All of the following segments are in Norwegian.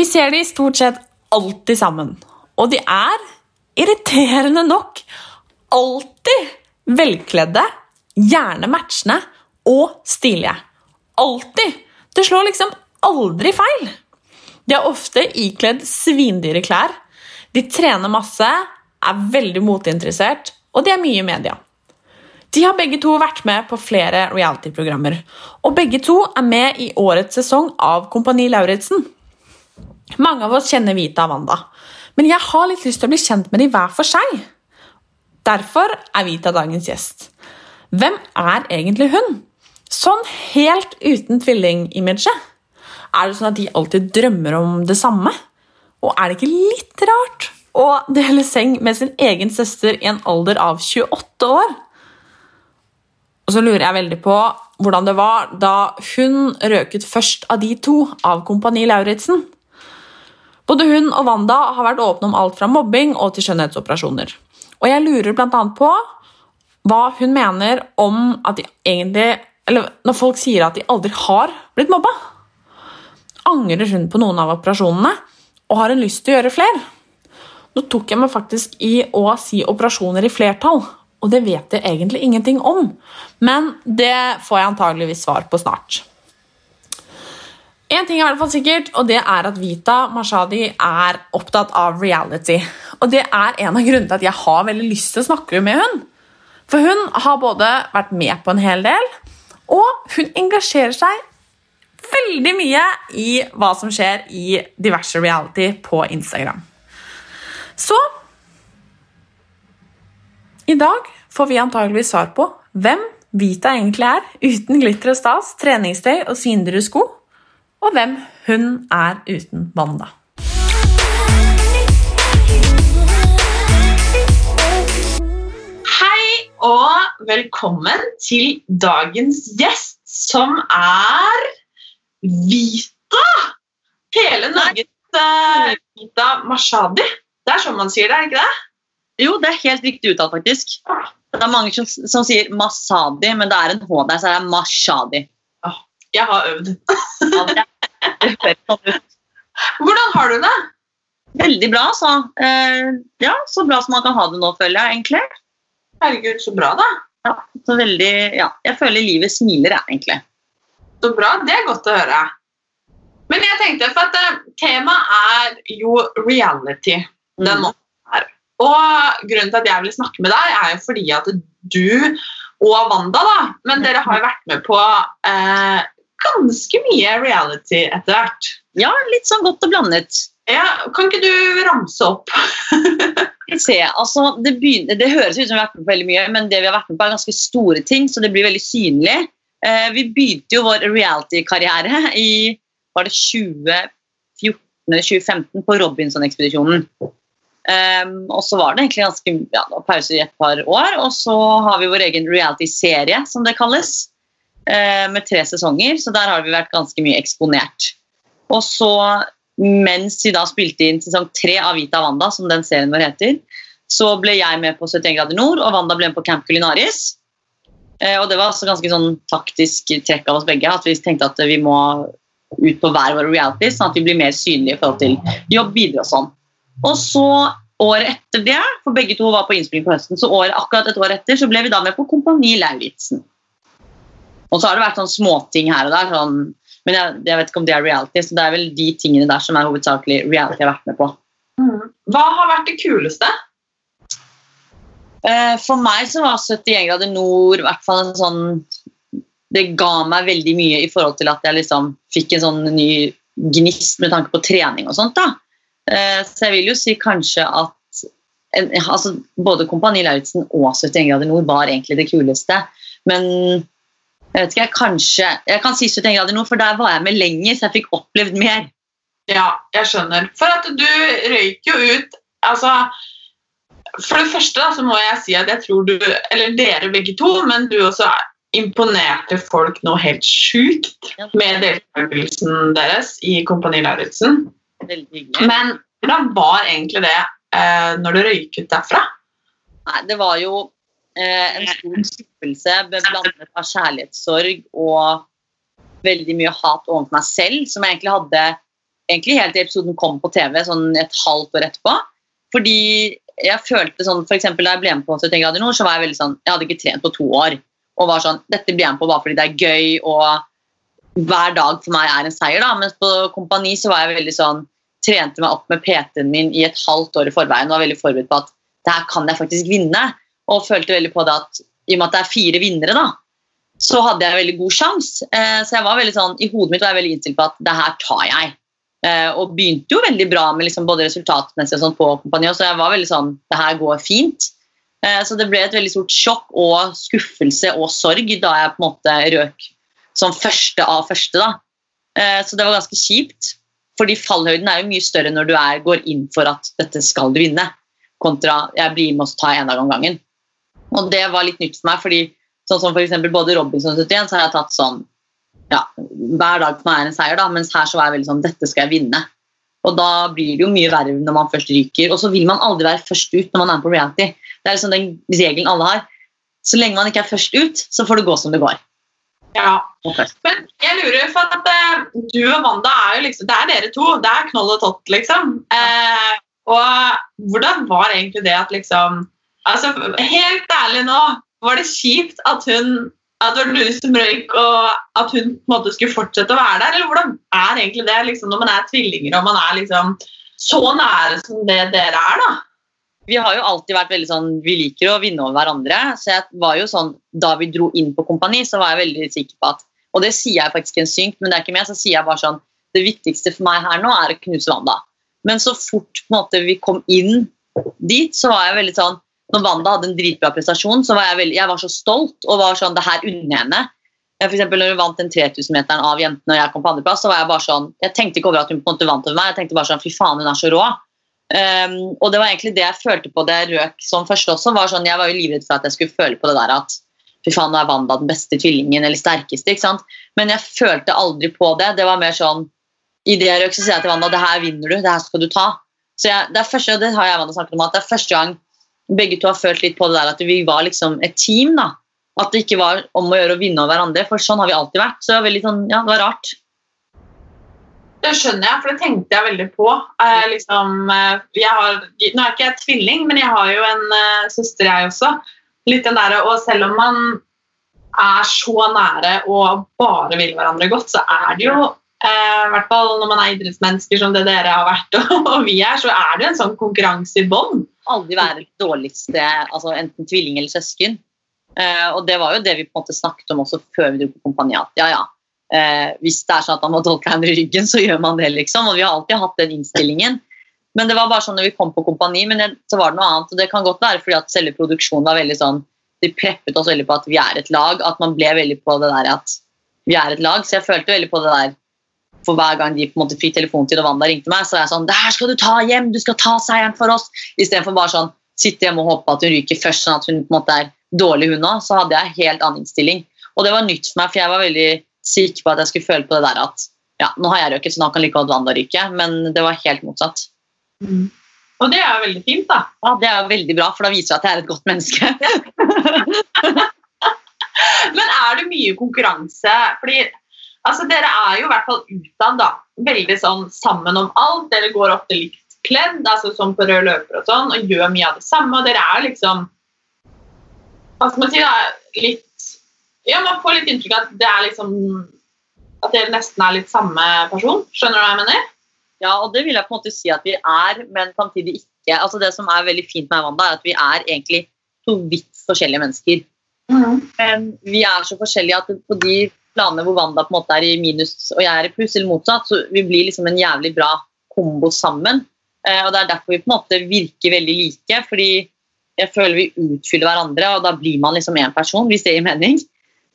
Vi ser de stort sett alltid sammen. Og de er, irriterende nok, alltid velkledde, gjerne matchende og stilige. Alltid! Det slår liksom aldri feil. De er ofte ikledd svindyre klær. De trener masse, er veldig moteinteressert, og de er mye i media. De har begge to vært med på flere reality-programmer, og begge to er med i årets sesong av Kompani Lauritzen. Mange av oss kjenner Vita og Wanda, men jeg har litt lyst til å bli kjent med dem hver for seg. Derfor er Vita dagens gjest. Hvem er egentlig hun? Sånn helt uten tvillingimaget. Er det sånn at de alltid drømmer om det samme? Og er det ikke litt rart å dele seng med sin egen søster i en alder av 28 år? Og så lurer jeg veldig på hvordan det var da hun røket først av de to av Kompani Lauritzen. Både hun og Wanda har vært åpne om alt fra mobbing og til skjønnhetsoperasjoner. Og jeg lurer bl.a. på hva hun mener om at de egentlig Eller når folk sier at de aldri har blitt mobba. Angrer hun på noen av operasjonene og har hun lyst til å gjøre flere? Nå tok jeg meg faktisk i å si operasjoner i flertall, og det vet jeg egentlig ingenting om. Men det får jeg antageligvis svar på snart. En ting er i hvert fall sikkert, og det er at Vita Mashadi er opptatt av reality. Og det er en av grunnene til at jeg har veldig lyst til å snakke med hun. For hun har både vært med på en hel del, og hun engasjerer seg veldig mye i hva som skjer i diverse reality på Instagram. Så i dag får vi antageligvis svar på hvem Vita egentlig er, uten glitter og stas, treningstøy og svindyre sko og hvem hun er uten Wanda. Hei og velkommen til dagens gjest, som er Vita! Hele Norges uh, Vita Mashadi. Det er sånn man sier det, er ikke det? Jo, det er helt riktig uttalt, faktisk. Det er mange som, som sier Masadi, men det er en H der, så det er Mashadi. Jeg har øvd. Sånn. Hvordan har du det? Veldig bra, så. Eh, ja, så bra som man kan ha det nå, føler jeg egentlig. Herregud, så bra, da. Ja, så veldig, ja, jeg føler livet smiler, jeg, egentlig. Så bra. Det er godt å høre. Men jeg tenkte, for at eh, temaet er jo reality. Den mm. her. Og grunnen til at jeg vil snakke med deg, er jo fordi at du og Wanda, da, men dere har jo vært med på eh, ganske mye reality etter hvert. Ja, litt sånn godt og blandet. Ja, kan ikke du ramse opp? se, altså, det, begynner, det høres ut som vi har vært med på veldig mye, men det vi har vært med på er ganske store ting, så det blir veldig synlig. Eh, vi begynte jo vår reality-karriere i var det 2014-2015 på Robinson-ekspedisjonen. Um, og så var det egentlig ganske ja, det pause i et par år, og så har vi vår egen reality-serie, som det kalles, med tre sesonger, så der har vi vært ganske mye eksponert. Og så, mens vi da spilte inn sesong tre av Vita Wanda, som den serien vår heter, så ble jeg med på 71 grader nord, og Wanda ble med på Camp Culinaris. Uh, og det var også ganske sånn taktisk trekk av oss begge, at vi tenkte at vi må ut på hver vår reality, sånn at vi blir mer synlige i forhold til jobb videre og sånn. Og så året etter det, for begge to var på innspilling på høsten, så året, akkurat et år etter så ble vi da med på Kompani Lauritzen. Og så har det vært sånn småting her og der, sånn, men jeg, jeg vet ikke om det er reality, så det er vel de tingene der som er hovedsakelig reality jeg har vært med på. Hva har vært det kuleste? Eh, For meg så var 71 grader nord i hvert fall en sånn Det ga meg veldig mye i forhold til at jeg liksom fikk en sånn ny gnist med tanke på trening og sånt. da. Eh, Så jeg vil jo si kanskje at en, altså både Kompani Lauritzen og 71 grader nord var egentlig det kuleste. Men jeg vet ikke, kanskje Jeg kan si 71 grader nå, for der var jeg med lenger, så jeg fikk opplevd mer. Ja, jeg skjønner. For at du røyk jo ut Altså, for det første da, så må jeg si at jeg tror du, eller dere begge to, men du også imponerte folk noe helt sjukt med deltakelsen deres i Kompani Lauritzen. Men hvordan var egentlig det eh, når du røyk ut derfra? Nei, det var jo en stor skuffelse blandet av kjærlighetssorg og veldig mye hat overfor meg selv, som jeg egentlig hadde egentlig helt til episoden kom på TV sånn et halvt år etterpå. Fordi jeg følte sånn, for eksempel Da jeg ble med på 71 grader nord, så var jeg veldig sånn, jeg hadde ikke trent på to år. Og var sånn, dette blir jeg med på bare fordi det er gøy, og hver dag for meg er en seier. da, Mens på Kompani så var jeg veldig sånn, trente meg opp med PT-en min i et halvt år i forveien og var veldig forberedt på at det her kan jeg faktisk vinne. Og følte veldig på det at i og med at det er fire vinnere, da, så hadde jeg veldig god sjanse. Eh, så jeg var veldig sånn, i hodet mitt var jeg veldig innstilt på at det her tar jeg. Eh, og begynte jo veldig bra med liksom både resultatmessig og sånn på Kompani, så jeg var veldig sånn Det her går fint. Eh, så det ble et veldig stort sjokk og skuffelse og sorg da jeg på en måte røk som første av første. da. Eh, så det var ganske kjipt. Fordi fallhøyden er jo mye større når du er, går inn for at dette skal du vinne, kontra jeg blir med og tar en om gangen. Og det var litt nytt for meg, fordi sånn som for eksempel både Robinson 71 så har jeg tatt sånn ja, hver dag for meg er en seier, da, mens her så var jeg veldig sånn dette skal jeg vinne. Og da blir det jo mye verre når man først ryker. Og så vil man aldri være først ut når man er på reality. Det er liksom den regelen alle har. Så lenge man ikke er først ut, så får det gå som det går. Ja, Men jeg lurer, for at uh, du og Wanda er jo liksom Det er dere to. Det er knoll og tott, liksom. Uh, og hvordan var egentlig det at liksom Altså, helt ærlig nå, var det kjipt at hun at det var du som røyk, og at hun på en måte skulle fortsette å være der? Eller hvordan er egentlig det liksom, når man er tvillinger og man er liksom så nære som det dere er? da? vi har jo alltid vært veldig sånn, vi liker å vinne over hverandre. Så jeg var jo sånn, da vi dro inn på kompani, så var jeg veldig sikker på at Og det sier jeg faktisk en synk, men det er ikke mer, så sier jeg bare sånn Det viktigste for meg her nå er å knuse Wanda. Men så fort på en måte, vi kom inn dit, så var jeg veldig sånn Når Wanda hadde en dritbra prestasjon, så var jeg veldig, jeg var så stolt og var sånn Det her unner henne. For eksempel, når hun vant den 3000-meteren av jentene og jeg kom på andreplass, så var jeg bare sånn Jeg tenkte ikke over at hun på en måte vant over meg, jeg tenkte bare sånn Fy faen, hun er så rå. Um, og det var egentlig det jeg følte på det røk som første også. var sånn, Jeg var jo livredd for at jeg skulle føle på det der at fy faen, nå er Wanda den beste tvillingen eller sterkeste. ikke sant? Men jeg følte aldri på det. Det var mer sånn I det jeg røk, så sier jeg til Wanda det her vinner du, det her skal du ta. Så jeg, det er første, det har jeg Wanda snakket om, at det er første gang begge to har følt litt på det der at vi var liksom et team. da. At det ikke var om å gjøre å vinne over hverandre, for sånn har vi alltid vært. Så det var veldig sånn, ja, det var rart. Det skjønner jeg, for det tenkte jeg veldig på. Eh, liksom, eh, jeg har, nå er ikke jeg tvilling, men jeg har jo en eh, søster, jeg også. Litt den der, og selv om man er så nære og bare vil hverandre godt, så er det jo eh, hvert fall når man er idrettsmennesker som det dere har vært, og, og vi er, så er det en sånn konkurranse i bånn. Aldri være det dårligste, altså enten tvilling eller søsken. Eh, og det var jo det vi på en måte snakket om også før vi dro på kompaniat. Ja, ja. Eh, hvis det er sånn at man må tolke hverandre i ryggen, så gjør man det, liksom. Og vi har alltid hatt den innstillingen. Men det var bare sånn når vi kom på kompani, men det, så var det noe annet. Og det kan godt være fordi at selve produksjonen var veldig sånn De preppet oss veldig på at vi er et lag. At man ble veldig på det der at vi er et lag. Så jeg følte veldig på det der for hver gang de på en måte fikk telefontid og Wanda ringte meg, så var jeg sånn Det her skal du ta hjem! Du skal ta seieren for oss! Istedenfor bare sånn sitte hjemme og håpe at hun ryker først, sånn at hun på en måte er dårlig, hun òg. Så hadde jeg helt annen innstilling. Og det var nytt for meg, for jeg var veldig sikker på at jeg skulle føle på det der at ja, nå har jeg røket, så nå kan like godt Wanda ryke. Men det var helt motsatt. Og det er jo veldig fint, da. Ja, Det er jo veldig bra, for da viser det at jeg er et godt menneske. Men er det mye konkurranse? Fordi altså, dere er jo i hvert fall utad da, veldig sånn sammen om alt. Dere går ofte likt kledd, altså som på rød løper og sånn, og gjør mye av det samme. og Dere er liksom Hva skal man si? da, litt Ja, man får litt inntrykk av at det er liksom At dere nesten er litt samme person. Skjønner du hva jeg mener? Ja, og det vil jeg på en måte si at vi er, men samtidig ikke. Altså Det som er veldig fint med Amanda, er at vi er egentlig to vidt forskjellige mennesker. Men vi er så forskjellige at på de planene hvor Wanda på en måte er i minus og jeg er i pluss, eller motsatt, så vi blir liksom en jævlig bra kombo sammen. Eh, og Det er derfor vi på en måte virker veldig like. fordi jeg føler vi utfyller hverandre, og da blir man liksom én person, hvis det gir mening.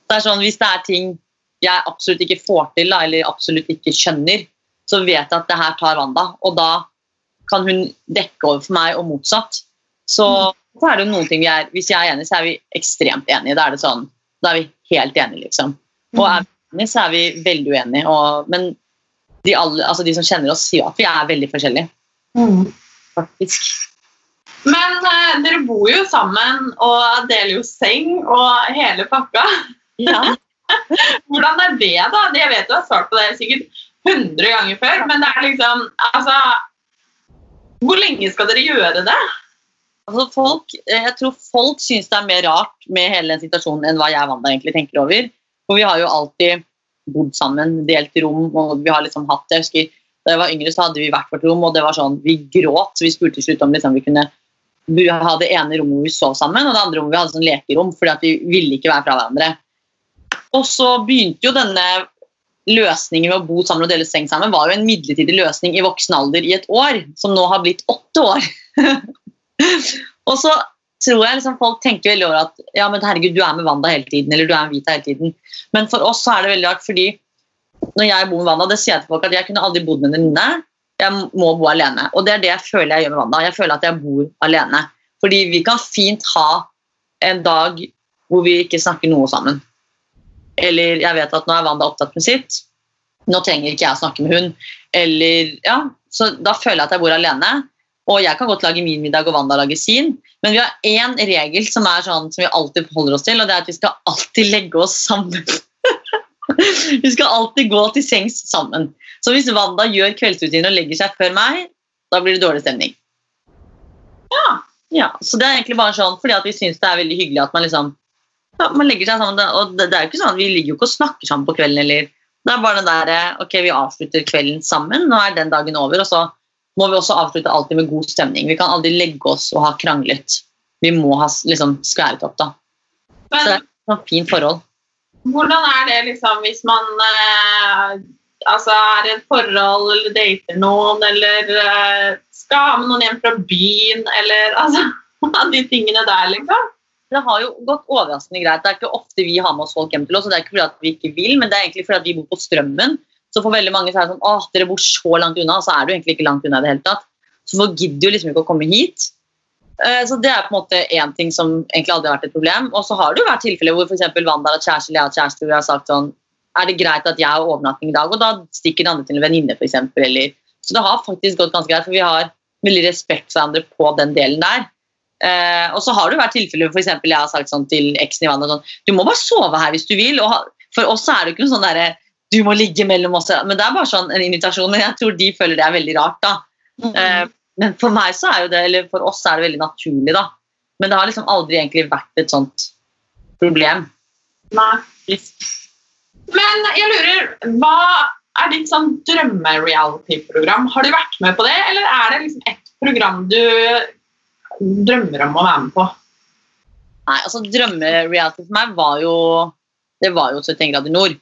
Det er sånn, Hvis det er ting jeg absolutt ikke får til, eller absolutt ikke skjønner, så vet jeg at det her tar Wanda, og da kan hun dekke over for meg, og motsatt. Så, så er det noen ting vi er Hvis jeg er enig, så er vi ekstremt enige. Da er det sånn, da er vi helt enige, liksom. Og er vi enige, så er vi veldig uenige. Og, men de, alle, altså de som kjenner oss, sier at vi er veldig forskjellige. Faktisk. Men eh, dere bor jo sammen og deler jo seng og hele pakka. Ja. Hvordan er det, da? Jeg vet du har svart på det sikkert 100 ganger før, men det er liksom Altså Hvor lenge skal dere gjøre det? Altså folk, eh, jeg tror folk syns det er mer rart med hele den situasjonen enn hva jeg og Wanda egentlig tenker over. For vi har jo alltid bodd sammen, delt rom, og vi har liksom hatt det. jeg husker, Da jeg var yngre, så hadde vi hvert vårt rom, og det var sånn, vi gråt. Så vi spurte til slutt om liksom, vi kunne ha det ene rommet hvor vi sov sammen, og det andre rommet vi hadde sånn lekerom, fordi vi ville ikke være fra hverandre. Og så begynte jo denne løsningen med å bo sammen og dele seng sammen var jo en midlertidig løsning i voksen alder i et år, som nå har blitt åtte år. og så tror jeg liksom folk tenker veldig over at ja, men herregud, du er med Wanda hele tiden, eller du er med Vita hele tiden. Men for oss så er det veldig rart, fordi når jeg bor med Wanda, det sier jeg til folk at jeg kunne aldri bodd med en venninne. Jeg må bo alene. Og det er det jeg føler jeg gjør med Wanda. Jeg føler at jeg bor alene. Fordi vi kan fint ha en dag hvor vi ikke snakker noe sammen. Eller jeg vet at nå er Wanda opptatt med sitt. Nå trenger ikke jeg å snakke med hun. Eller, ja, så da føler jeg at jeg bor alene. Og jeg kan godt lage min middag, og Wanda lager sin. Men vi har én regel som er sånn som vi alltid forholder oss til, og det er at vi skal alltid legge oss sammen. vi skal alltid gå til sengs sammen. Så hvis Wanda gjør kveldsrutiner og legger seg før meg, da blir det dårlig stemning. Ja. Ja, så det er egentlig bare sånn fordi vi syns det er veldig hyggelig at man liksom ja, man legger seg sammen. Og det, det er jo ikke sånn at Vi ligger jo ikke og snakker sammen på kvelden. eller Det er bare den der Ok, vi avslutter kvelden sammen, nå er den dagen over. Og så må vi også avslutte alltid med god stemning. Vi kan aldri legge oss og ha kranglet. Vi må ha liksom skværet opp, da. Så det er et sånn fint forhold. Hvordan er det liksom hvis man eh, altså er i et forhold eller dater noen, eller eh, skal ha med noen hjem fra byen, eller altså de tingene der, liksom? Det har jo gått overraskende greit. Det er ikke ofte vi har med oss folk hjem til oss. og Det er ikke fordi at vi ikke vil, men det er egentlig fordi at vi bor på Strømmen. Så for veldig mange så er det sånn åh, dere bor så langt unna, og så er du egentlig ikke langt unna i det hele tatt. Så folk gidder jo liksom ikke å komme hit. Eh, Så det er på en måte én ting som egentlig aldri har vært et problem. Og så har det jo vært tilfeller hvor f.eks. Wanda har hatt kjæreste eller jeg har hatt kjæreste, hvor jeg har sagt sånn Er det greit at jeg har overnatting i dag? Og da stikker den andre til en venninne, f.eks. Eller Så det har faktisk gått ganske greit, for vi har veldig respekt for hverandre på den delen der. Eh, og så har det vært tilfeller hvor jeg har sagt sånn til eksen i vannet sånn Du må bare sove her hvis du vil. Og for oss er det ikke noe sånn derre Du må ligge mellom oss. Men det er bare sånn en invitasjon. Jeg tror de føler det er veldig rart, da. Eh, men for meg så er jo det, eller for oss er det veldig naturlig, da. Men det har liksom aldri egentlig vært et sånt problem. Nei. Men jeg lurer, hva er ditt sånn drømme-reality-program? Har du vært med på det, eller er det liksom et program du drømmer om å være med på? Nei, altså Drømmereality for meg var jo det var jo 71 grader nord.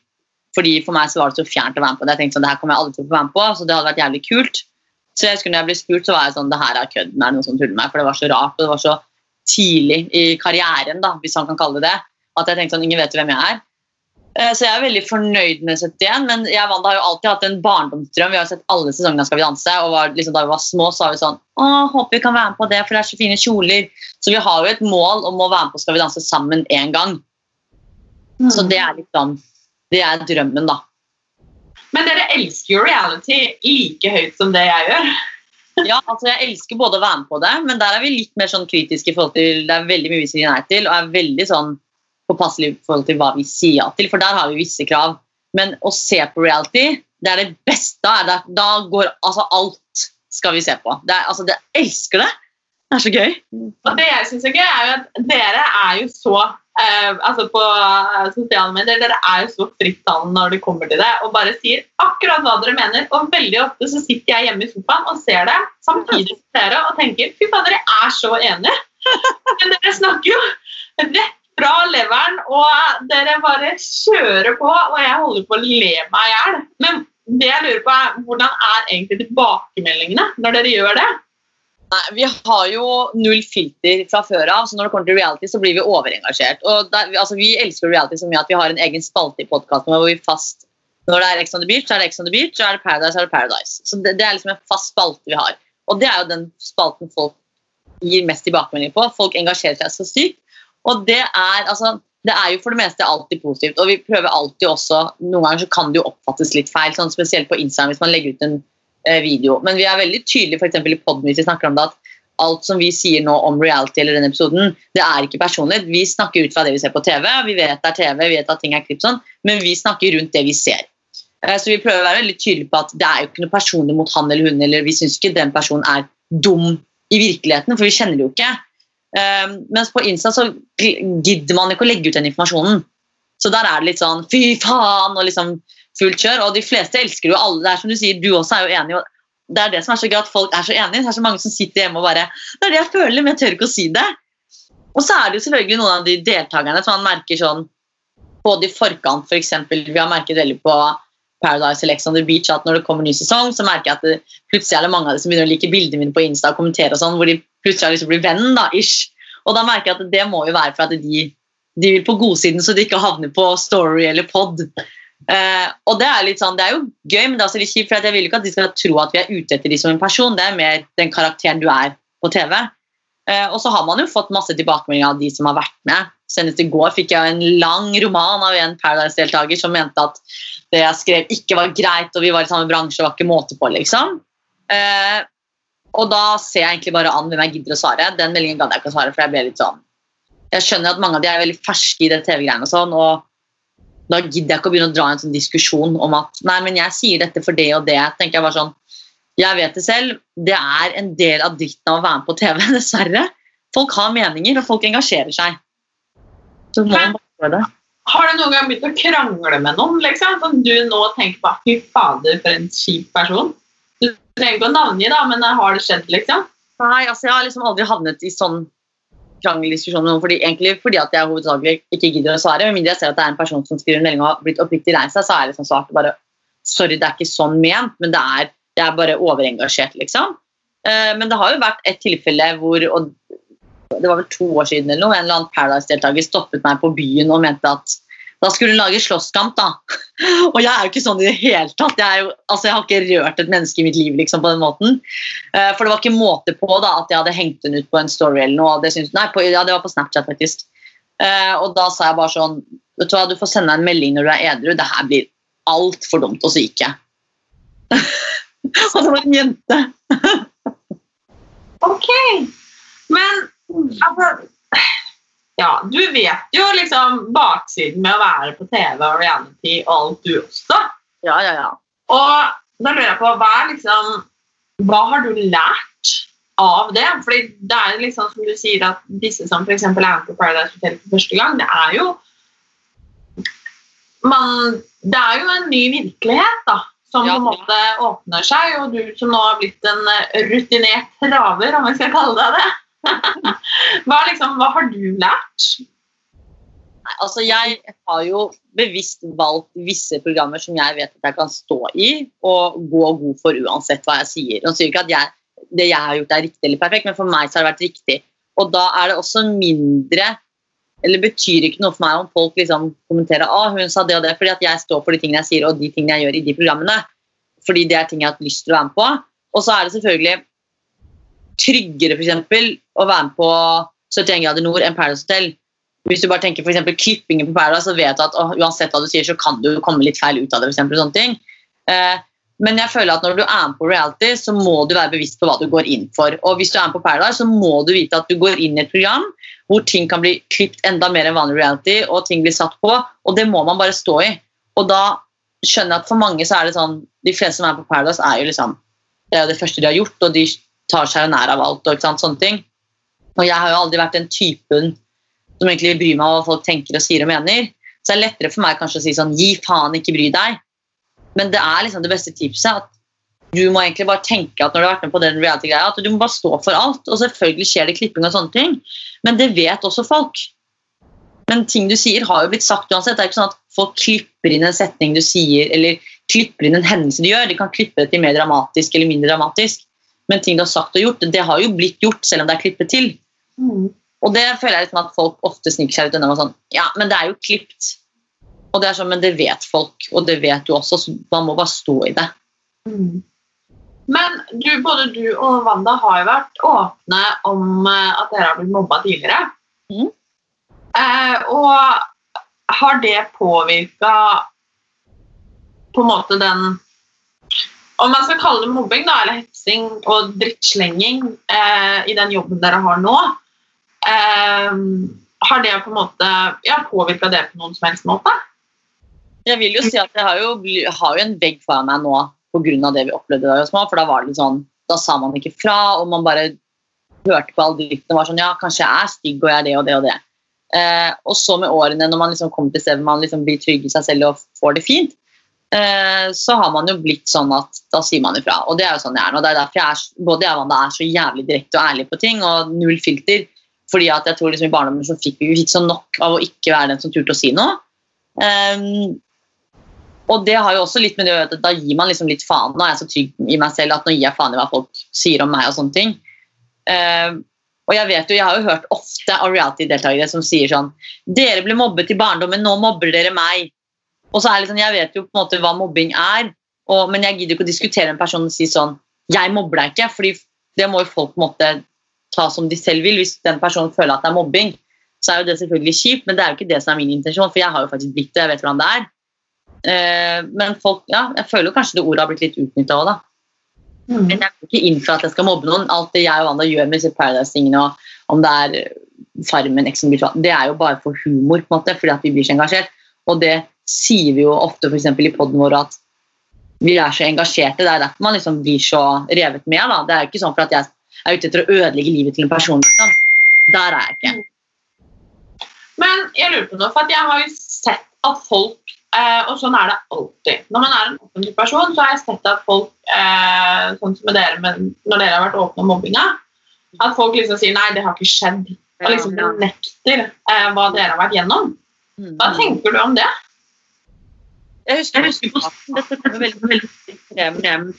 Fordi For meg så var det så fjernt å være med på det. Jeg tenkte sånn, det her kommer jeg aldri til å få være med på, så det hadde vært jævlig kult. Så jeg husker når jeg ble spurt, så var jeg sånn Det her er kødden. Er det noen som tuller med? For det var så rart, og det var så tidlig i karrieren, da, hvis han kan kalle det det, at jeg tenkte sånn Ingen vet jo hvem jeg er. Eh, Så jeg er veldig fornøyd med 71, men jeg og Wanda har jo alltid hatt en barndomsdrøm. Vi har sett alle sesongene av Skal vi danse, og var, liksom, da vi var små, så var vi sånn Å, håper vi kan være med på det, for det er så fine kjoler. Så vi har jo et mål om å være med på Skal vi danse sammen én gang. Så det er liksom Det er drømmen, da. Men dere elsker jo reality like høyt som det jeg gjør. Ja, altså Jeg elsker både å være med på det, men der er vi litt mer sånn kritiske i forhold til Det er veldig mye vi sier nei til, og er veldig sånn påpasselige i forhold til hva vi sier ja til, for der har vi visse krav. Men å se på reality, det er det beste. er det- Da går altså alt skal vi se på. Det er, altså, det, jeg elsker det. Det er så gøy. Og det jeg synes er gøy, er jo at dere er jo så eh, altså på eh, sosiale medier dere er jo så frittalende når det kommer til det, og bare sier akkurat hva dere mener. Og veldig ofte så sitter jeg hjemme i sofaen og ser det samtidig som dere og tenker fy faen, dere er så enige. Men dere snakker jo rett fra leveren, og dere bare kjører på, og jeg holder på å le meg i hjel. Men det jeg lurer på er, hvordan er egentlig tilbakemeldingene når dere gjør det? Nei, Vi har jo null filter fra før av, så når det kommer til reality, så blir vi overengasjert. Og der, altså, Vi elsker reality så mye at vi har en egen spalte i podkasten hvor vi fast Når det er Ex on the Beach, så er det Ex on the Beach, så er det Paradise, så er det Paradise. Så det, det er liksom en fast spalte vi har. Og det er jo den spalten folk gir mest tilbakemelding på. Folk engasjerer seg så sykt. Og det er, altså, det er jo for det meste alltid positivt. Og vi prøver alltid også Noen ganger så kan det jo oppfattes litt feil, sånn spesielt på Instagram hvis man legger ut en video. Men vi er veldig tydelige for i hvis vi snakker om det at alt som vi sier nå om reality eller denne episoden, det er ikke personlig. Vi snakker ut fra det vi ser på TV. Vi vet det er TV, vi vet at ting er klipp sånn, men vi snakker rundt det vi ser. Eh, Så vi prøver å være veldig tydelige på at det er jo ikke noe personlig mot han eller hun, eller vi syns ikke den personen er dum i virkeligheten, for vi kjenner det jo ikke. Um, mens på Insta så gidder man ikke å legge ut den informasjonen. Så der er det litt sånn fy faen og liksom fullt kjør. Og de fleste elsker jo alle. Det er som du sier, du også er jo enig. Det er det som er så gøy at folk er så enige. Det er så mange som sitter hjemme og bare Det er det jeg føler, men jeg tør ikke å si det. Og så er det jo selvfølgelig noen av de deltakerne som man merker sånn både i forkant, for eksempel, Vi har merket veldig på Paradise eller the Beach at når det kommer ny sesong, så merker jeg at det, plutselig er det mange av dem som begynner å like bildene mine på Insta og kommentere og sånn, hvor de plutselig lyst til venn. da, ish. Og da merker jeg at det må jo være for at de, de vil på godsiden, så de ikke havner på Story eller Pod. Eh, og det er litt sånn, det er jo gøy, men det er også litt kjipt, for jeg vil ikke at de skal tro at vi er ute etter de som en person. Det er mer den karakteren du er på TV. Eh, og så har man jo fått masse tilbakemeldinger av de som har vært med. Senest i går fikk jeg en lang roman av en Paradise-deltaker som mente at det jeg skrev ikke var greit, og vi var i samme bransje og var ikke måte på, liksom. Eh, og da ser jeg egentlig bare an hvem jeg gidder å svare. Den meldingen gadd jeg ikke å svare, for jeg ble litt sånn Jeg skjønner at mange av de er veldig ferske i det TV-greiene og sånn, og da gidder jeg ikke å begynne å dra en sånn diskusjon om at nei, men jeg sier dette for det og det. tenker Jeg bare sånn, jeg vet det selv. Det er en del av dritten av å være med på TV, dessverre. Folk har meninger, og folk engasjerer seg. Så må man bare det. Har du noen gang begynt å krangle med noen? liksom? Som du nå tenker på fy fader, for en kjip person? Du trenger ikke å navngi, da, men har det skjedd, liksom? Nei, altså jeg har liksom aldri havnet i sånn krangeldiskusjon med noen fordi, egentlig fordi at jeg hovedsakelig ikke gidder å svare. Med mindre jeg ser at det er en person som skriver en melding og har blitt oppriktig lei seg, så er jeg sånn svart bare Sorry, det er ikke sånn ment, men det er, det er bare overengasjert, liksom. Uh, men det har jo vært et tilfelle hvor og det var vel to år siden eller noe, en eller annen Paradise-deltaker stoppet meg på byen og mente at da skulle hun lage slåsskamp. da. Og jeg er jo ikke sånn i det hele tatt. Jeg, jo, altså, jeg har ikke rørt et menneske i mitt liv liksom, på den måten. Uh, for det var ikke måte på da, at jeg hadde hengt henne ut på en story eller noe. Det synes, nei, på, ja, det var på Snapchat, faktisk. Uh, og da sa jeg bare sånn vet Du hva, du får sende en melding når du er edru. Det her blir altfor dumt. Og så gikk jeg. og det var en jente. Ok. Men altså Ja, du vet jo liksom baksiden med å være på TV og reality og alt, du også. Ja, ja, ja. Og da lurer jeg på, hva liksom Hva har du lært av det? Fordi det er liksom som du sier at disse som f.eks. er med på Paradise Hotel for første gang, det er jo man, Det er jo en ny virkelighet, da. Som på en måte åpner seg, og du som nå har blitt en eh, rutinert traver, om jeg skal kalle deg det. Hva, liksom, hva har du lært? Altså, jeg har jo bevisst valgt visse programmer som jeg vet at jeg kan stå i og gå god for uansett hva jeg sier. Nå sier ikke at jeg, det jeg har gjort er riktig eller perfekt, men for meg så har det vært riktig. Og da er det også mindre eller betyr ikke noe for meg om folk liksom kommenterer ah, hun sa det og det, fordi at jeg står for de tingene jeg sier og de tingene jeg gjør i de programmene. Fordi det er ting jeg har lyst til å være med på. Og så er det selvfølgelig tryggere for eksempel, å være med på 71 grader nord enn Paradise Hotel. Hvis du bare tenker for eksempel klippingen på Paradise, så vet du at å, uansett hva du sier, så kan du komme litt feil ut av det. For eksempel, sånne ting. Eh, men jeg føler at når du er med på reality, så må du være bevisst på hva du går inn for. Og hvis du er med på Paradise, så må du vite at du går inn i et program hvor ting kan bli klippet enda mer enn vanlig reality, og ting blir satt på, og det må man bare stå i. Og da skjønner jeg at for mange så er det sånn De fleste som er på Paradise, er jo liksom Det er jo det første de har gjort, og de tar seg nær av alt. og ikke sant, sånne ting. Og jeg har jo aldri vært den typen som egentlig bryr meg om hva folk tenker og sier og mener. Så det er lettere for meg kanskje å si sånn gi faen, ikke bry deg. Men det er liksom det beste tipset. at du må egentlig bare tenke at når du har vært med på den reality-greia, at du må bare stå for alt. Og selvfølgelig skjer det klipping og sånne ting, men det vet også folk. Men ting du sier, har jo blitt sagt uansett. Det er ikke sånn at folk klipper inn en setning du sier, eller klipper inn en hendelse du gjør. De kan klippe det til mer dramatisk eller mindre dramatisk. Men ting du har sagt og gjort, det har jo blitt gjort, selv om det er klippet til. Og det føler jeg liksom at folk ofte sniker seg ut unna med sånn Ja, men det er jo klipt. Og det er sånn, Men det vet folk, og det vet du også, så man må bare stå i det. Men du, både du og Wanda har jo vært åpne om eh, at dere har blitt mobba tidligere. Mm. Eh, og har det påvirka på en måte den Om man skal kalle det mobbing da, eller hetsing og drittslenging eh, i den jobben dere har nå, eh, har det på en måte ja, påvirka det på noen som helst måte? Jeg vil jo si at jeg har jo, har jo en vegg foran meg nå pga. det vi opplevde da vi var små. For da var det litt sånn, da sa man ikke fra, og man bare hørte på all drittene og var sånn Ja, kanskje jeg er stygg og jeg er det og det og det. Eh, og så med årene, når man liksom kommer til stedet sted hvor man liksom blir trygg i seg selv og får det fint, så har man jo blitt sånn at da sier man ifra. Og det er jo sånn jeg er nå. Det er derfor jeg er, både jeg og er så jævlig direkte og ærlig på ting, og null filter. Fordi at jeg tror liksom i barndommen så fikk vi vi fikk så nok av å ikke være den som turte å si noe. Um, og det har jo også litt med det å gjøre at da gir man liksom litt faen. Nå er jeg så trygg i meg selv at nå gir jeg faen i hva folk sier om meg og sånne ting. Um, og jeg vet jo, jeg har jo hørt ofte av reality-deltakere som sier sånn Dere ble mobbet i barndommen, nå mobber dere meg. Og så er det sånn, Jeg vet jo på en måte hva mobbing er, og, men jeg gidder ikke å diskutere en person og si sånn Jeg mobber deg ikke, fordi det må jo folk på en måte ta som de selv vil. Hvis den personen føler at det er mobbing, så er jo det selvfølgelig kjipt, men det er jo ikke det som er min intensjon, for jeg har jo faktisk blitt det, jeg vet hvordan det er. Eh, men folk, ja, jeg føler jo kanskje det ordet har blitt litt utnytta òg, da. Men jeg går ikke inn for at jeg skal mobbe noen. Alt det jeg og Wanda gjør med Paradise-tingene, og om det er Farmen, on Beach, det er jo bare for humor, på en måte, fordi at vi blir så engasjert. Og det sier vi jo ofte eksempel, i poden vår at vi er så engasjerte. Det er derfor man liksom blir så revet med. Da. Det er jo ikke sånn for at jeg er ute etter å ødelegge livet til en person. Liksom. Der er jeg ikke. Men jeg lurer på noe, for at jeg har jo sett at folk eh, Og sånn er det alltid. Når man er en offentlig person, så har jeg sett at folk, eh, sånn som med dere, men når dere har vært åpne om mobbinga, at folk liksom sier nei, det har ikke skjedd. Og liksom benekter eh, hva dere har vært gjennom. Hva tenker du om det? Jeg husker, jeg husker dette kom veldig, veldig frem,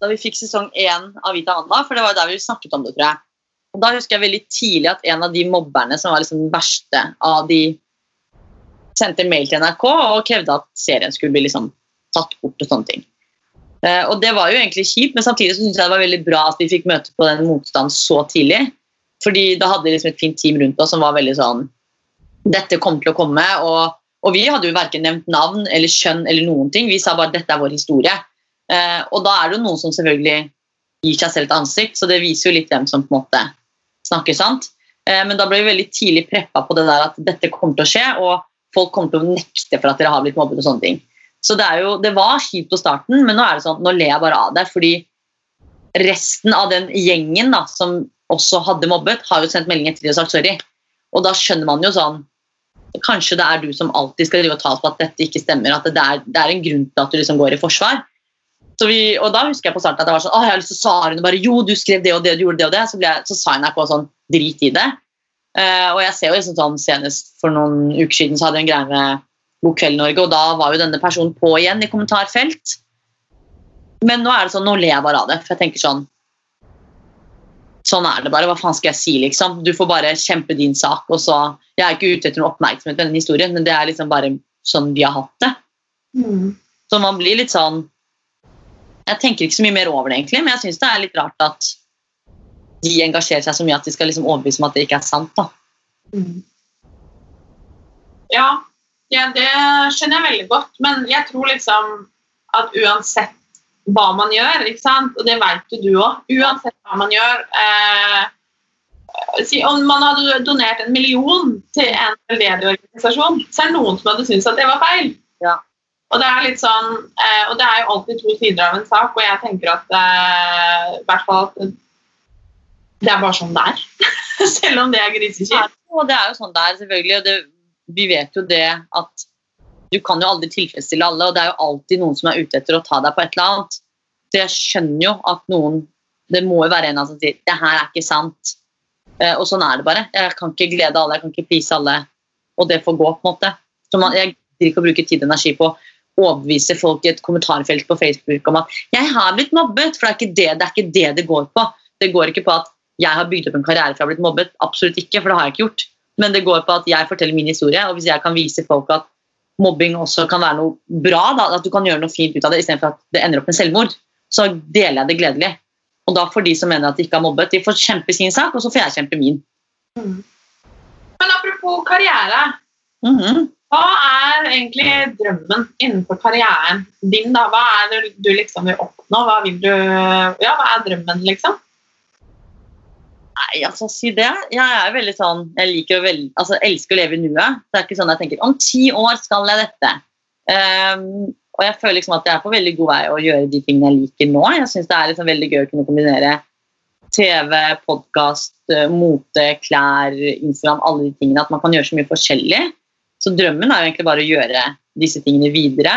da vi fikk sesong én av Vita Anna, for det var der vi snakket om det, tror jeg. Og Da husker jeg veldig tidlig at en av de mobberne som var liksom den verste av de, sendte mail til NRK og krevde at serien skulle bli liksom tatt bort og sånne ting. Eh, og det var jo egentlig kjipt, men samtidig så synes jeg det var veldig bra at vi fikk møte på den motstanden så tidlig. Fordi da hadde vi liksom et fint team rundt oss som var veldig sånn Dette kommer til å komme. og og vi hadde jo verken nevnt navn eller kjønn eller noen ting. Vi sa bare at dette er vår historie. Eh, og da er det jo noen som selvfølgelig gir seg selv et ansikt, så det viser jo litt hvem som på en måte snakker sant. Eh, men da ble vi veldig tidlig preppa på det der at dette kommer til å skje, og folk kommer til å nekte for at dere har blitt mobbet og sånne ting. Så det, jo, det var kjipt på starten, men nå er det sånn, nå ler jeg bare av det. Fordi resten av den gjengen da, som også hadde mobbet, har jo sendt melding etter og sagt sorry. Og da skjønner man jo sånn Kanskje det er du som alltid skal drive og ta på at dette ikke stemmer. At det er, det er en grunn til at du liksom går i forsvar. Vi, og da husker jeg på starten at jeg var sånn Å, jeg har lyst til å svare henne bare Jo, du skrev det og det, du gjorde det og det. Så, jeg, så sa NRK sånn Drit i det. Uh, og jeg ser jo liksom sånn Senest for noen uker siden så hadde jeg en greie med God kveld, Norge, og da var jo denne personen på igjen i kommentarfelt. Men nå er det sånn, nå ler jeg bare av det, for jeg tenker sånn Sånn er det bare. Hva faen skal jeg si, liksom? Du får bare kjempe din sak. og så, Jeg er ikke ute etter noe oppmerksomhet med denne historien, men det er liksom bare sånn vi har hatt det. Så man blir litt sånn Jeg tenker ikke så mye mer over det, egentlig, men jeg syns det er litt rart at de engasjerer seg så mye at de skal liksom overbevise om at det ikke er sant. da. Ja, ja, det skjønner jeg veldig godt. Men jeg tror liksom at uansett hva man gjør, ikke sant? og det vet jo du òg Uansett hva man gjør eh, si, Om man hadde donert en million til en veldedig organisasjon, så er det noen som hadde syntes at det var feil. Ja. Og det er litt sånn, eh, og det er jo alltid to sider av en sak, og jeg tenker at eh, i hvert fall at det er bare sånn det er. Selv om det er grisekjipt. Og det er jo sånn det er, selvfølgelig. Og det, vi vet jo det at du kan jo aldri tilfredsstille alle, og det er jo alltid noen som er ute etter å ta deg på et eller annet. Så jeg skjønner jo at noen Det må jo være en av som sier det her er ikke sant. Eh, og sånn er det bare. Jeg kan ikke glede alle, jeg kan ikke please alle, og det får gå. på en måte. Så man, jeg gidder ikke å bruke tid og energi på å overbevise folk i et kommentarfelt på Facebook om at 'jeg har blitt mobbet', for det er ikke det det, er ikke det, det går på. Det går ikke på at jeg har bygd opp en karriere for jeg har blitt mobbet. Absolutt ikke, for det har jeg ikke gjort. Men det går på at jeg forteller min historie, og hvis jeg kan vise folk at mobbing også kan være noe bra, da, at du kan gjøre noe fint ut av det istedenfor at det ender opp med selvmord, så deler jeg det gledelig. Og da får de som mener at de ikke har mobbet, de får kjempe sin sak, og så får jeg kjempe min. Men apropos karriere. Mhm. Hva er egentlig drømmen innenfor karrieren din? da? Hva er det du liksom vil oppnå? Hva, vil du, ja, hva er drømmen, liksom? Nei, altså si det. Jeg er veldig sånn, jeg liker å velge, altså, elsker å leve i nuet. Det er ikke sånn jeg tenker om ti år skal jeg dette. Um, og jeg føler liksom at jeg er på veldig god vei å gjøre de tingene jeg liker nå. Jeg synes det er liksom veldig gøy å kunne kombinere TV, podkast, mote, klær, Instagram, alle de tingene. At man kan gjøre så mye forskjellig. Så drømmen er jo egentlig bare å gjøre disse tingene videre.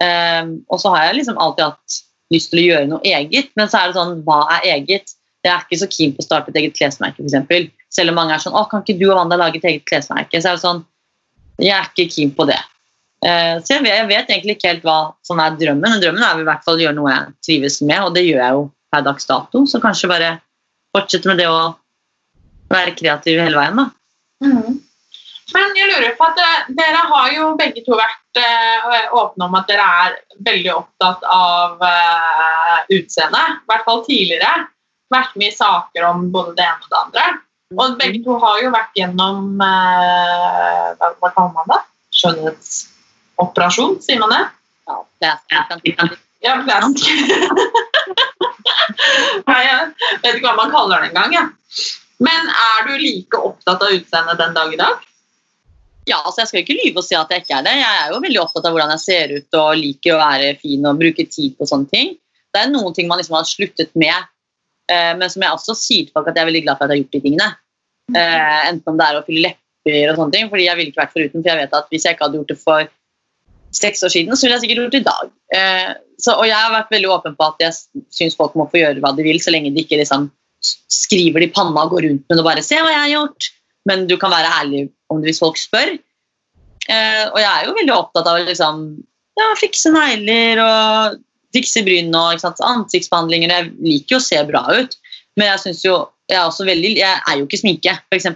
Um, og så har jeg liksom alltid hatt lyst til å gjøre noe eget, men så er det sånn, hva er eget? Jeg er ikke så keen på å starte et eget klesmerke, f.eks. Selv om mange er sånn å, kan ikke du og Wanda lage et eget klesmerke? Så er det sånn, jeg er ikke keen på det. Uh, så jeg vet, jeg vet egentlig ikke helt hva som er drømmen, men drømmen er i hvert fall å gjøre noe jeg trives med, og det gjør jeg jo per dags dato. Så kanskje bare fortsette med det å være kreativ hele veien, da. Mm. Men jeg lurer på at eh, dere har jo begge to vært uh, åpne om at dere er veldig opptatt av uh, utseende. I hvert fall tidligere. Vært med i saker om både det ene og det andre. Og begge to har jo vært gjennom eh, hva, kaller man det? Skjønnhetsoperasjon, sier man det? Ja, jeg Ja, plastisk. Nei, jeg vet ikke hva man kaller det engang. Ja. Men er du like opptatt av utseendet den dag i dag? Ja, altså Jeg skal ikke lyve og si at jeg ikke er det. Jeg er jo veldig opptatt av hvordan jeg ser ut og liker å være fin og bruke tid på sånne ting. Det er noen ting man liksom har sluttet med, men som jeg også sier til folk at jeg er veldig glad for at jeg har gjort de tingene. Eh, enten om det er å fylle lepper og sånne ting, fordi jeg ville ikke vært foruten. For jeg vet at hvis jeg ikke hadde gjort det for seks år siden, så ville jeg sikkert gjort det i dag. Eh, så, og jeg har vært veldig åpen på at jeg syns folk må få gjøre hva de vil, så lenge de ikke liksom skriver det i panna og går rundt med det og bare 'se hva jeg har gjort'. Men du kan være ærlig om det hvis folk spør. Eh, og jeg er jo veldig opptatt av å liksom, ja, fikse negler og fikse bryn og ansiktsbehandlinger. Jeg liker jo å se bra ut, men jeg jo jeg er veldig, jeg er jo ikke sminke, f.eks.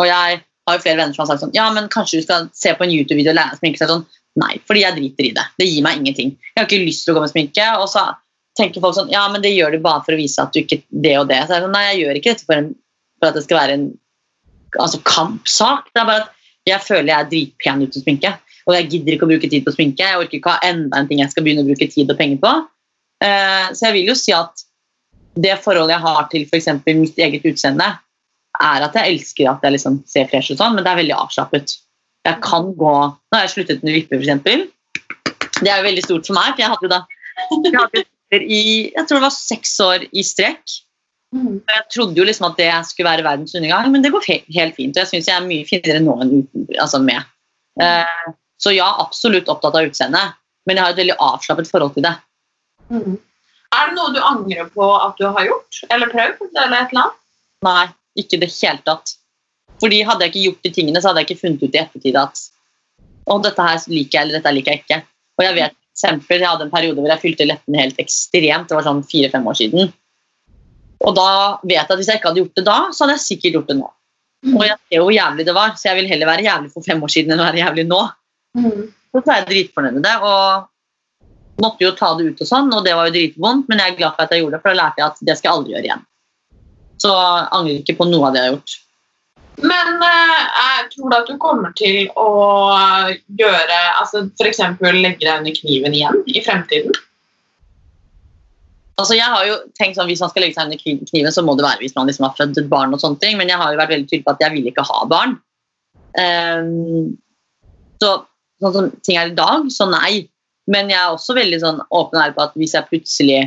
Og jeg har jo flere venner som har sagt sånn Ja, men kanskje du skal se på en YouTube-video og lære å sminke. Så sånn, Nei, fordi jeg driter i det. Det gir meg ingenting. Jeg har ikke lyst til å gå med sminke. Og så tenker folk sånn Ja, men det gjør du bare for å vise at du ikke det og det. Så jeg er sånn, Nei, jeg gjør ikke dette for, en, for at det skal være en altså, kampsak. Det er bare at jeg føler jeg er dritpen uten sminke. Og jeg gidder ikke å bruke tid på sminke. Jeg orker ikke ha enda en ting jeg skal begynne å bruke tid og penger på. Eh, så jeg vil jo si at det forholdet jeg har til f.eks. mitt eget utseende, er at jeg elsker at jeg liksom ser fresh ut sånn, men det er veldig avslappet. Jeg kan gå Nå har jeg sluttet med vipper, f.eks. Det er jo veldig stort for meg, for jeg hadde jo da jeg hadde vipper i jeg tror det var seks år i strekk. Jeg trodde jo liksom at det skulle være verdens undergang, men det går helt fint. Og jeg syns jeg er mye finere nå enn uten, altså med. Eh, så ja, absolutt opptatt av utseendet, men jeg har et veldig avslappet forhold til det. Mm. Er det noe du angrer på at du har gjort eller prøvd? eller et eller annet? Nei, ikke i det hele tatt. Fordi Hadde jeg ikke gjort de tingene, så hadde jeg ikke funnet ut i ettertid at å, dette her liker jeg, eller dette liker jeg ikke. Og jeg vet eksempel, jeg hadde en periode hvor jeg fylte leppene helt ekstremt. Det var sånn fire-fem år siden. Og da vet jeg at hvis jeg ikke hadde gjort det da, så hadde jeg sikkert gjort det nå. Og jeg ser hvor jævlig det var, så jeg vil heller være jævlig for fem år siden enn å være jævlig nå. Så er jeg dritfornøyd med det, og måtte jo ta det ut og sånn, og det var jo dritvondt, men jeg er glad for at jeg gjorde det, for da lærte jeg at det skal jeg aldri gjøre igjen. Så jeg angrer ikke på noe av det jeg har gjort. Men eh, jeg tror du at du kommer til å gjøre altså F.eks. legge deg under kniven igjen i fremtiden? Altså jeg har jo tenkt sånn, Hvis man skal legge seg under kniven, så må det være hvis man liksom har født et barn. og sånne ting, Men jeg har jo vært veldig tydelig på at jeg vil ikke ha barn. Um, så sånn som ting er i dag, så nei. Men jeg er også veldig sånn åpen og på at hvis jeg plutselig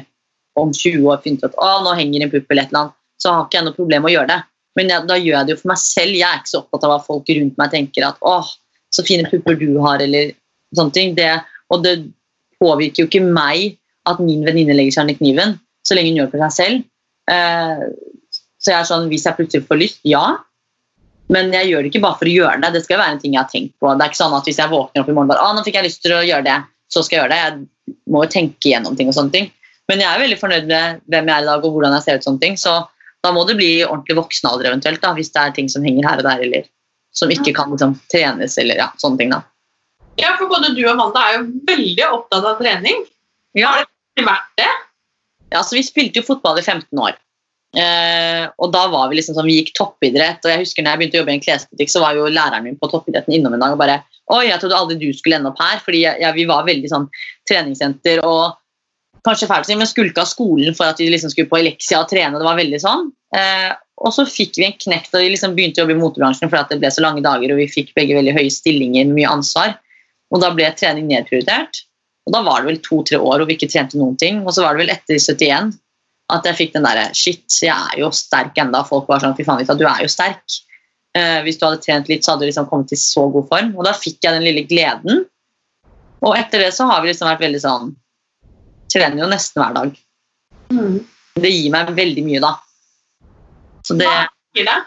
om 20 år finner ut at å, nå henger en pupp eller et eller annet, så har ikke jeg noe problem med å gjøre det. Men jeg, da gjør jeg det jo for meg selv. Jeg er ikke så opptatt av hva folk rundt meg tenker at åh, så fine pupper du har, eller sånne ting. Det, og det påvirker jo ikke meg at min venninne legger seg under kniven, så lenge hun gjør det for seg selv. Eh, så jeg er sånn, hvis jeg plutselig får lyst, ja. Men jeg gjør det ikke bare for å gjøre det. Det skal jo være en ting jeg har tenkt på. Det er ikke sånn at Hvis jeg våkner opp i morgen bare, ah, nå fikk jeg lyst til å gjøre det, så skal jeg gjøre det. Jeg må jo tenke gjennom ting og sånne ting. Men jeg er veldig fornøyd med hvem jeg er i dag og hvordan jeg ser ut. sånne ting, Så da må det bli ordentlig voksen alder eventuelt, da, hvis det er ting som henger her og der, eller som ikke kan liksom, trenes, eller ja, sånne ting. da. Ja, for både du og Amanda er jo veldig opptatt av trening. Ja. Har det vært det? Ja, så Vi spilte jo fotball i 15 år. Eh, og da var Vi liksom sånn, vi gikk toppidrett. og jeg husker når jeg begynte å jobbe i en klesbutikk, så var jo læreren min på toppidretten innom en dag og bare Oi, jeg trodde aldri du skulle ende opp her. fordi jeg, jeg, vi var veldig sånn treningssenter og kanskje fælt men skulka skolen for at vi liksom skulle på eleksia og trene. det var veldig sånn. Eh, og så fikk vi en knekt og vi liksom begynte å jobbe i motebransjen fordi det ble så lange dager og vi fikk begge veldig høye stillinger med mye ansvar. Og da ble trening nedprioritert. Og da var det vel to-tre år hvor vi ikke trente noen ting. Og så var det vel etter 71 at jeg fikk den derre Shit, jeg er jo sterk enda. Folk var sånn Fy faen, Vita, du er jo sterk. Eh, hvis du hadde trent litt, så hadde du liksom kommet i så god form. Og da fikk jeg den lille gleden. Og etter det så har vi liksom vært veldig sånn Trener jo nesten hver dag. Mm. Det gir meg veldig mye, da. Så det Hva gir det?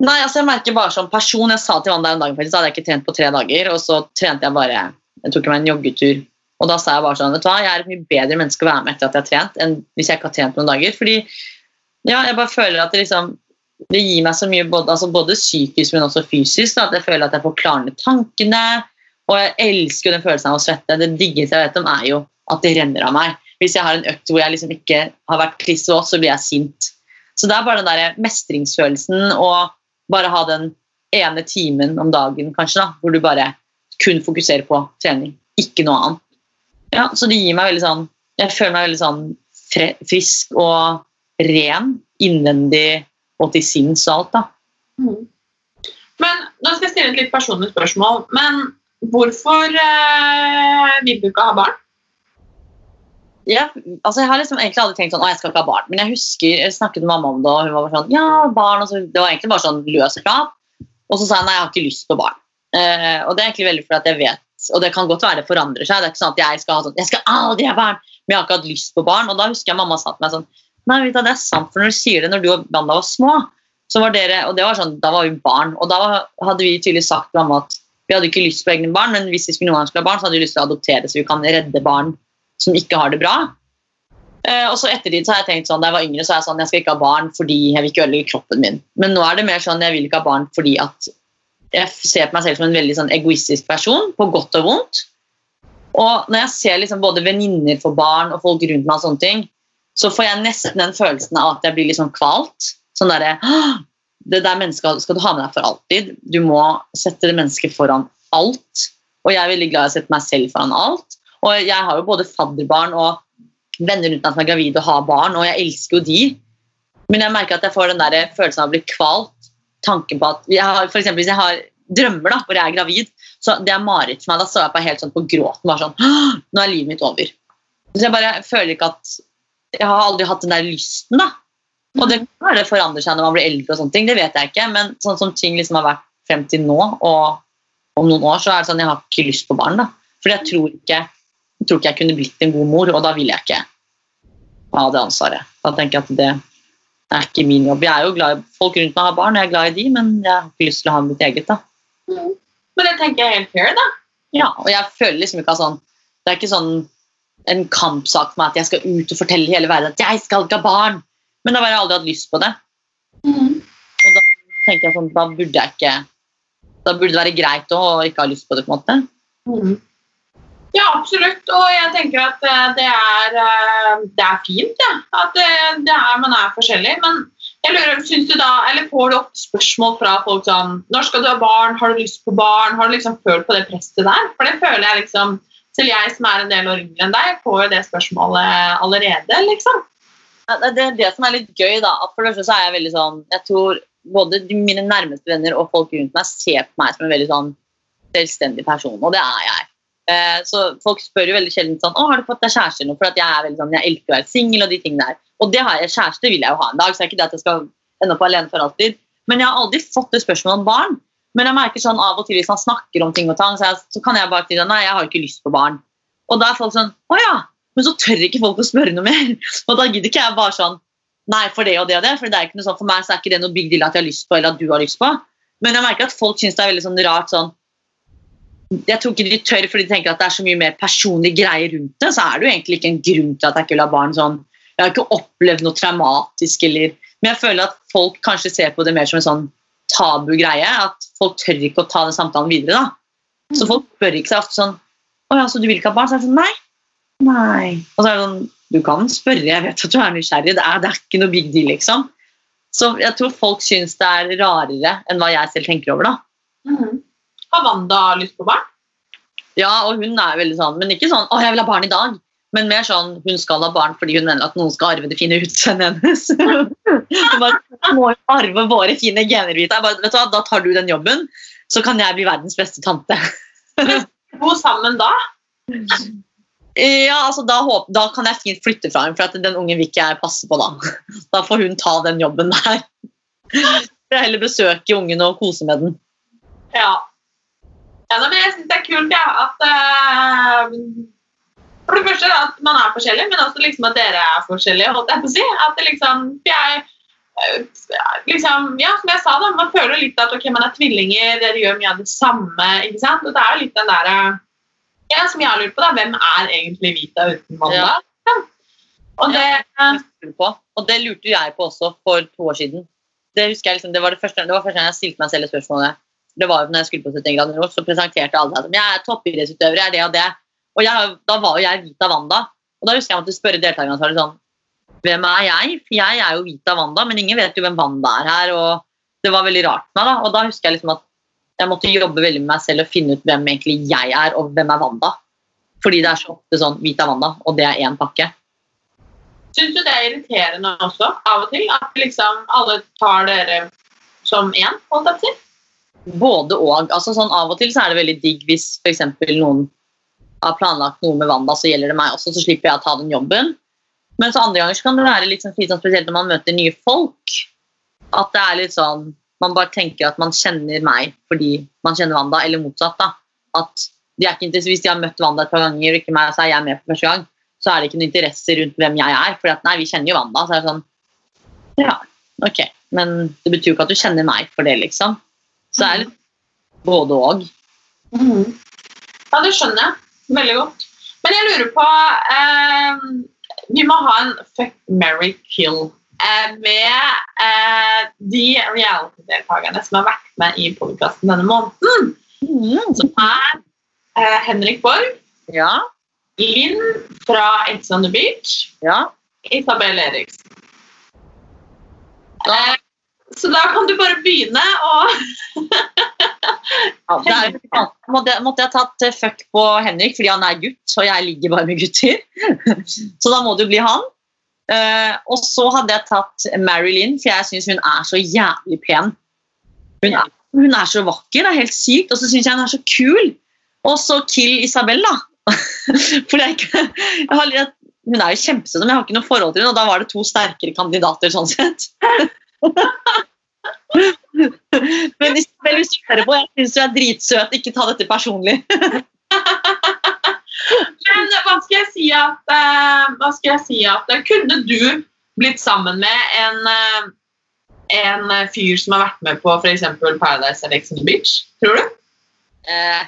Nei, altså jeg merker bare som person Jeg sa til Wanda en dag faktisk, så hadde jeg ikke trent på tre dager, og så trente jeg bare Jeg tok meg en joggetur. Og da sa jeg bare sånn vet du hva, Jeg er et mye bedre menneske å være med etter at jeg har trent, enn hvis jeg ikke har trent noen dager. Fordi ja, jeg bare føler at det liksom det gir meg så mye både, altså både psykisk, men også fysisk. Da, at jeg føler at jeg får klarnet tankene. Og jeg elsker jo den følelsen av å svette. Det diggeste jeg vet om, er jo at det renner av meg. Hvis jeg har en økt hvor jeg liksom ikke har vært kliss våt, så blir jeg sint. Så det er bare den der mestringsfølelsen og bare ha den ene timen om dagen kanskje da, hvor du bare kun fokuserer på trening, ikke noe annet. Ja, så det gir meg veldig sånn Jeg føler meg veldig sånn frisk og ren innvendig og til sinns og alt. da. Mm. Men Nå skal jeg stille et litt personlig spørsmål. Men hvorfor eh, vil du ikke ha barn? Ja, altså jeg har liksom egentlig aldri tenkt sånn, å jeg skal ikke ha barn, men jeg husker, jeg snakket med mamma om det, og hun var bare sånn, ja, barn, og så, det var egentlig bare sånn løs prat, og så sa jeg, nei, jeg har ikke lyst på barn. Eh, og det er egentlig veldig fordi at jeg vet, og det kan godt være det forandrer seg, det er ikke sånn at jeg skal ha sånn, jeg skal aldri ha barn, men jeg har ikke hatt lyst på barn, og da husker jeg mamma sa til meg sånn, nei, du, det er sant, for når du sier det, når du og Banda var små, så var dere, og det var sånn, da var vi barn, og da hadde vi tydelig sagt til mamma at vi hadde ikke lyst på egne barn, men hvis vi skulle noen gang skulle ha barn, så hadde vi lyst til å adoptere, så vi kan redde barn som ikke har det bra. Uh, og så ettertid så har jeg tenkt sånn, da jeg var yngre, så er jeg sånn, jeg skal ikke ha barn fordi jeg vil ikke ødelegge kroppen min. Men nå er det mer sånn, jeg vil ikke ha barn fordi at jeg ser på meg selv som en veldig sånn egoistisk person, på godt og vondt. Og når jeg ser liksom både venninner for barn og folk rundt meg, og sånne ting, så får jeg nesten den følelsen av at jeg blir sånn kvalt. Sånn derre Det der mennesket skal du ha med deg for alltid. Du må sette det mennesket foran alt. Og jeg er veldig glad i å sette meg selv foran alt. Og jeg har jo både fadderbarn og venner rundt meg som er gravide og har barn, og jeg elsker jo de. Men jeg merker at jeg får den der følelsen av å bli kvalt. Tanken på at jeg har, for eksempel, Hvis jeg har drømmer da, hvor jeg er gravid, så det er mareritt for meg. Da står jeg på helt sånn på gråten. bare sånn, Nå er livet mitt over. Så jeg bare føler ikke at Jeg har aldri hatt den der lysten. da. Og det det forandrer seg når man blir eldre, og sånne ting, det vet jeg ikke. Men sånn som ting liksom har vært frem til nå, og om noen år, så er det sånn jeg har ikke lyst på barn. da. For jeg tror ikke jeg tror ikke jeg kunne blitt en god mor, og da vil jeg ikke ha det ansvaret. Da tenker jeg at det er ikke min jobb. Jeg er jo glad i Folk rundt meg har barn, og jeg er glad i de, men jeg har ikke lyst til å ha mitt eget. da. Men det tenker jeg er helt fair, da. Ja, og jeg føler liksom ikke sånn Det er ikke sånn en kampsak for meg at jeg skal ut og fortelle hele verden at jeg skal ikke ha barn. Men da har jeg aldri hatt lyst på det. Og da tenker jeg sånn, da burde jeg ikke Da burde det være greit å ikke ha lyst på det. på en måte. Mm. Ja, absolutt. Og jeg tenker at eh, det er, eh, det er fint, ja. at det, det er, man er forskjellig. Men jeg lurer, synes du da, eller får du ofte spørsmål fra folk sånn Når skal du ha barn? Har du lyst på barn? Har du liksom følt på det presset der? For det føler jeg liksom Selv jeg som er en del år yngre enn deg, får jo det spørsmålet allerede, liksom. Ja, Det er det som er litt gøy. da, For det første så er jeg veldig sånn Jeg tror både mine nærmeste venner og folk rundt meg ser på meg som en veldig sånn selvstendig person, og det er jeg. Eh, så folk spør jo veldig sjelden sånn, å, har du fått deg kjæreste eller noe, for jeg er veldig sånn, jeg elsker å være singel og de tingene der. Og det har jeg, kjæreste vil jeg jo ha en dag, så det er ikke det at jeg skal ende opp alene for alltid. Men jeg har aldri fått det spørsmålet om barn. Men jeg merker sånn av og til hvis man snakker om ting og tang, så, så kan jeg bare si nei, jeg har ikke lyst på barn. Og da er folk sånn, å ja, men så tør ikke folk å spørre noe mer. Og da gidder ikke jeg bare sånn, nei, for det og det og det, for det er ikke noe sånn, for meg så er ikke det noe big deal at jeg har lyst på, eller at du har lyst på. Men jeg merker at folk syns det er veldig sånn rart sånn, jeg tror ikke de tør fordi de tenker at det er så mye mer personlig greie rundt det. Så er det jo egentlig ikke en grunn til at jeg ikke vil ha barn sånn. Jeg har ikke opplevd noe traumatisk eller Men jeg føler at folk kanskje ser på det mer som en sånn tabu greie. At folk tør ikke å ta den samtalen videre. da. Så folk spør ikke seg ofte sånn Å ja, så du vil ikke ha barn? Så er det sånn Nei. Nei. Og så er det sånn Du kan spørre, jeg vet at du er nysgjerrig. Det er, det er ikke noe big deal, liksom. Så jeg tror folk syns det er rarere enn hva jeg selv tenker over, da. Har Wanda lyst på barn? Ja, og hun er veldig sånn, men ikke sånn 'Å, jeg vil ha barn i dag'. Men mer sånn hun skal ha barn fordi hun mener at noen skal arve det fine utseendet hennes. Hun bare, må arve våre fine gener, bare, vet du hva, Da tar du den jobben, så kan jeg bli verdens beste tante. Bo sammen da? Ja, altså da, håp, da kan jeg fint flytte fra henne, for at den ungen vil ikke jeg passe på da. Da får hun ta den jobben der. Jeg heller besøke ungen og kose med den. Ja. Ja men jeg syns det er kult ja, at eh, For det første at man er forskjellig, men også liksom at dere er forskjellige. holdt jeg på å si. At det liksom, jeg, eh, liksom, ja, Som jeg sa, da, man føler litt at ok, man er tvillinger, dere gjør mye av det samme. ikke sant? Og det er jo litt den der, eh, ja, som jeg har lurt på, da, hvem er egentlig Vita uten Wanda? Ja. Og det, ja. Og det lurte jeg på også for to år siden. Det husker jeg liksom, det var det første, det var første gang jeg stilte meg selv spørsmålet. Det var jo når jeg skulle på 71 grader nord, så presenterte alle at jeg er toppidrettsutøver, jeg er det og det. Og jeg, da var jo jeg Vita Wanda. Og da husker jeg måtte spørre deltakerne så sånn Hvem er jeg? For jeg er jo Vita Wanda, men ingen vet jo hvem Wanda er her. Og det var veldig rart for meg. da, Og da husker jeg liksom at jeg måtte jobbe veldig med meg selv og finne ut hvem egentlig jeg er, og hvem er Wanda. Fordi det er så ofte sånn Vita Wanda, og det er én pakke. Syns du det er irriterende også, av og til? At liksom alle tar dere som én? holdt jeg på å si? Både og. altså sånn Av og til så er det veldig digg hvis f.eks. noen har planlagt noe med Wanda, så gjelder det meg også, så slipper jeg å ta den jobben. Men så andre ganger så kan det være litt sånn slitsomt, spesielt når man møter nye folk. At det er litt sånn Man bare tenker at man kjenner meg fordi man kjenner Wanda, eller motsatt. da, at de er ikke Hvis de har møtt Wanda et par ganger, og ikke meg, så er jeg med for første gang, så er det ikke noe interesse rundt hvem jeg er. For nei, vi kjenner jo Wanda. Så er det sånn Ja, ok. Men det betyr jo ikke at du kjenner meg for det, liksom. Så det er litt både og. Mm. Ja, det skjønner jeg veldig godt. Men jeg lurer på eh, Vi må ha en fuck, marry, kill eh, med eh, de reality-deltakerne som har vært med i podkasten denne måneden. Som er eh, Henrik Borg, Ja. Linn fra It's on the Beach, Ja. Isabel Eriksen. Eh, så da kan du bare begynne å Ja, det er, måtte, jeg- måtte jeg tatt eh, fuck på Henrik fordi han er gutt, og jeg ligger bare med gutter. Så da må jo bli han. Eh, og så hadde jeg tatt Marilyn, for jeg syns hun er så jævlig pen. Hun er, hun er så vakker, det er helt sykt. Og så syns jeg hun er så kul. Og så kill Isabel, da. For ikke, jeg har, hun er jo kjempesøt, men jeg har ikke noe forhold til henne, og da var det to sterkere kandidater sånn sett. Men Isabel, hvis du hører på, jeg syns du er dritsøt. Ikke ta dette personlig. Men hva skal jeg si at eh, Hva skal jeg si at eh, Kunne du blitt sammen med en, eh, en fyr som har vært med på f.eks. Paradise eller Ex Beach? Tror du? Eh,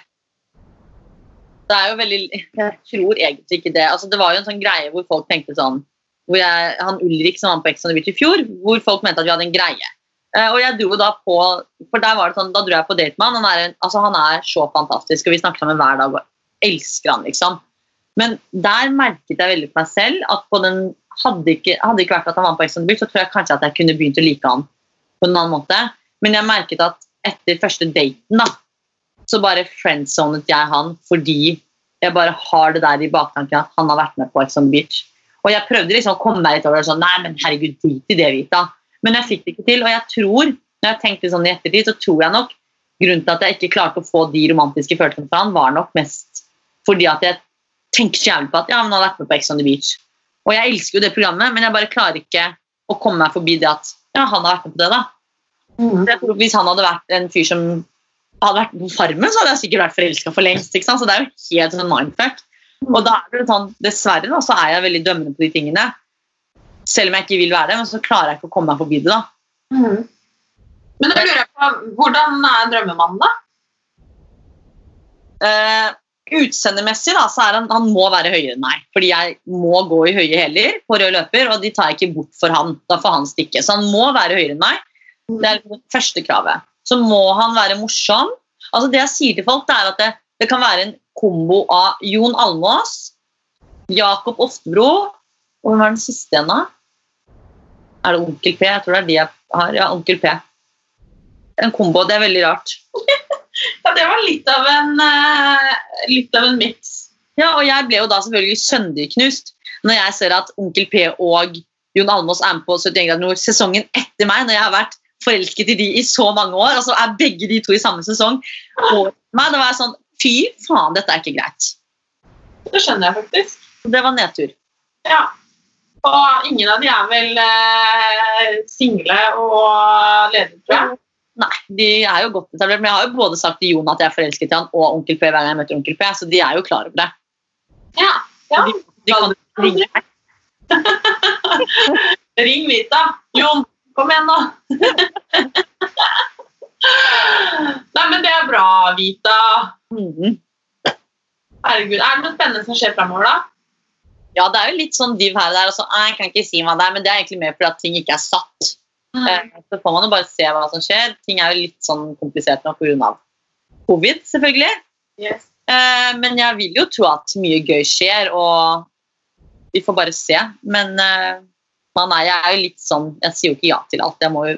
det er jo veldig Jeg tror egentlig ikke det. Altså, det var jo en sånn greie hvor folk tenkte sånn hvor jeg, Han Ulrik som var på Ex on the Beach i fjor, hvor folk mente at vi hadde en greie. Uh, og jeg dro da på For der var det sånn, da dro jeg på date med han. Han er, altså, han er så fantastisk, og vi snakker sammen hver dag og elsker han, liksom. Men der merket jeg veldig på meg selv at på den hadde ikke, hadde ikke vært at han var på Ex on the Beach, så tror jeg kanskje at jeg kunne begynt å like han på en annen måte. Men jeg merket at etter første daten, da, så bare friendzonet jeg han fordi jeg bare har det der i baktanken at han har vært med på Ex on the Beach. Og jeg prøvde liksom å komme meg litt over det sånn Nei, men herregud, drit i det, Vita. Men jeg fikk det ikke til. Og jeg tror, når jeg tenkte sånn i ettertid, så tror jeg nok grunnen til at jeg ikke klarte å få de romantiske følelsene fra han, var nok mest fordi at jeg tenker så jævlig på at ja, men han har vært med på Ex on the Beach. Og jeg elsker jo det programmet, men jeg bare klarer ikke å komme meg forbi det at ja, han har vært med på det, da. Jeg tror Hvis han hadde vært en fyr som hadde vært på Farmen, så hadde jeg sikkert vært forelska for lengst. ikke sant? Så det er jo helt sånn mindfuck. Og da er det sånn, dessverre da, så er jeg veldig dømmende på de tingene. Selv om jeg ikke vil være det, men så klarer jeg ikke å komme meg forbi det. da. Mm. Men da lurer jeg på, hvordan er drømmemannen, da? Uh, Utseendemessig da, så er han, han må være høyere enn meg. Fordi jeg må gå i høye hæler på rød løper, og de tar jeg ikke bort for han. Da får han stikke. Så han må være høyere enn meg. Det er det første kravet. Så må han være morsom. Altså Det jeg sier til folk, det er at det, det kan være en kombo av Jon Almås, Jakob Oftebro og hvem er den siste igjen, da? Er det Onkel P? Jeg tror det er de jeg har. Ja, Onkel P. En kombo. Det er veldig rart. Ja, det var litt av en, uh, litt av en miks. Ja, og jeg ble jo da selvfølgelig sønderknust når jeg ser at Onkel P og Jon Almås er med på 71 grader nord sesongen etter meg, når jeg har vært forelsket i de i så mange år, og så er begge de to i samme sesong. Og meg, da var jeg sånn Fy faen, dette er ikke greit. Det skjønner jeg faktisk. Det var nedtur. Ja. Og ingen av de er vel eh, single og ledige, tror jeg. Nei, de er jo godt etablert. Men jeg har jo både sagt til Jon at jeg er forelsket i han, og Onkel P hver gang jeg møter Onkel P, så de er jo klar over det. Ja, ja. De, de kan ringe meg. Ring Vita. Jon, kom igjen, nå. Nei, men det er bra, Vita. Mhm. Herregud, Er det noe spennende som skjer framover, da? Ja, det er jo litt sånn div her og der. Altså, jeg kan ikke si hva det er, men det er egentlig mer fordi at ting ikke er satt. Mm. Så får man jo bare se hva som skjer. Ting er jo litt sånn komplisert nå pga. covid, selvfølgelig. Yes. Eh, Men jeg vil jo tro at mye gøy skjer, og vi får bare se. Men eh, man er, jeg er jo litt sånn Jeg sier jo ikke ja til alt. Jeg må jo,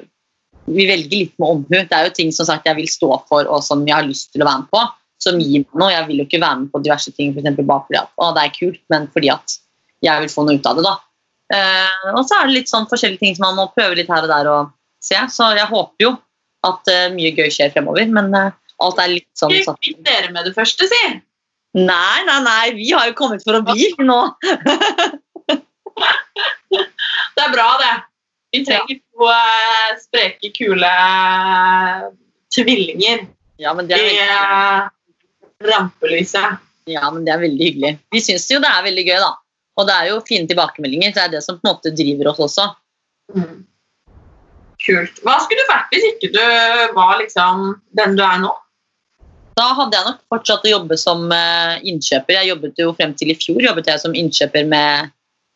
vi velger litt med omhu. Det er jo ting som sagt jeg vil stå for, og som jeg har lyst til å være med på. Som gir meg noe. Jeg vil jo ikke være med på diverse ting for bare fordi at å, det er kult, men fordi at jeg vil få noe ut av det. da. Eh, og så er det litt sånn forskjellige ting som man må prøve litt her og der og se. Så jeg håper jo at eh, mye gøy skjer fremover, men eh, alt er litt sånn Ikke satt. kvitt dere med det første, si. Nei, nei, nei, vi har jo kommet for å bli nå. Det er bra, det. Vi trenger to eh, spreke, kule eh, tvillinger Ja, men det er rampelyset. ja, men det er veldig hyggelig. Vi syns jo det er veldig gøy, da. Og det er jo fine tilbakemeldinger. Det er det som på en måte driver oss også. Mm. Kult. Hva skulle du vært hvis ikke du var liksom den du er nå? Da hadde jeg nok fortsatt å jobbe som eh, innkjøper. Jeg jobbet jo frem til i fjor jobbet jeg som innkjøper med,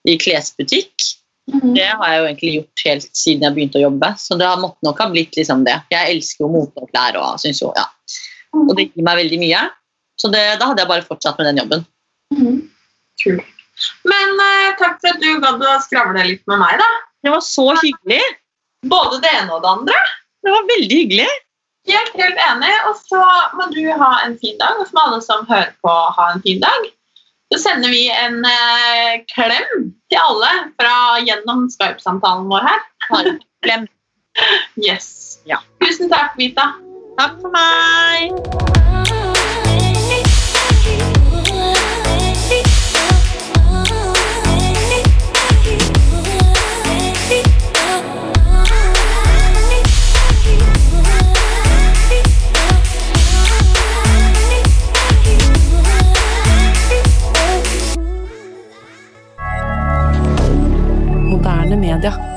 i klesbutikk. Det har jeg jo egentlig gjort helt siden jeg begynte å jobbe. Så det måtte nok ha blitt liksom det. Jeg elsker jo mote og og, jo, ja. og det gir meg veldig mye. Så det, da hadde jeg bare fortsatt med den jobben. Kul. Men uh, takk for at du gadd å skravle litt med meg, da. Det var så hyggelig. Både det ene og det andre. Det var veldig hyggelig. Helt, helt enig. Og så må du ha en fin dag, og så må alle som hører på, ha en fin dag. Så sender vi en eh, klem til alle fra gjennom Skype-samtalen vår her. Klem. Yes. Ja. Tusen takk, Vita. Takk for meg. moderne media.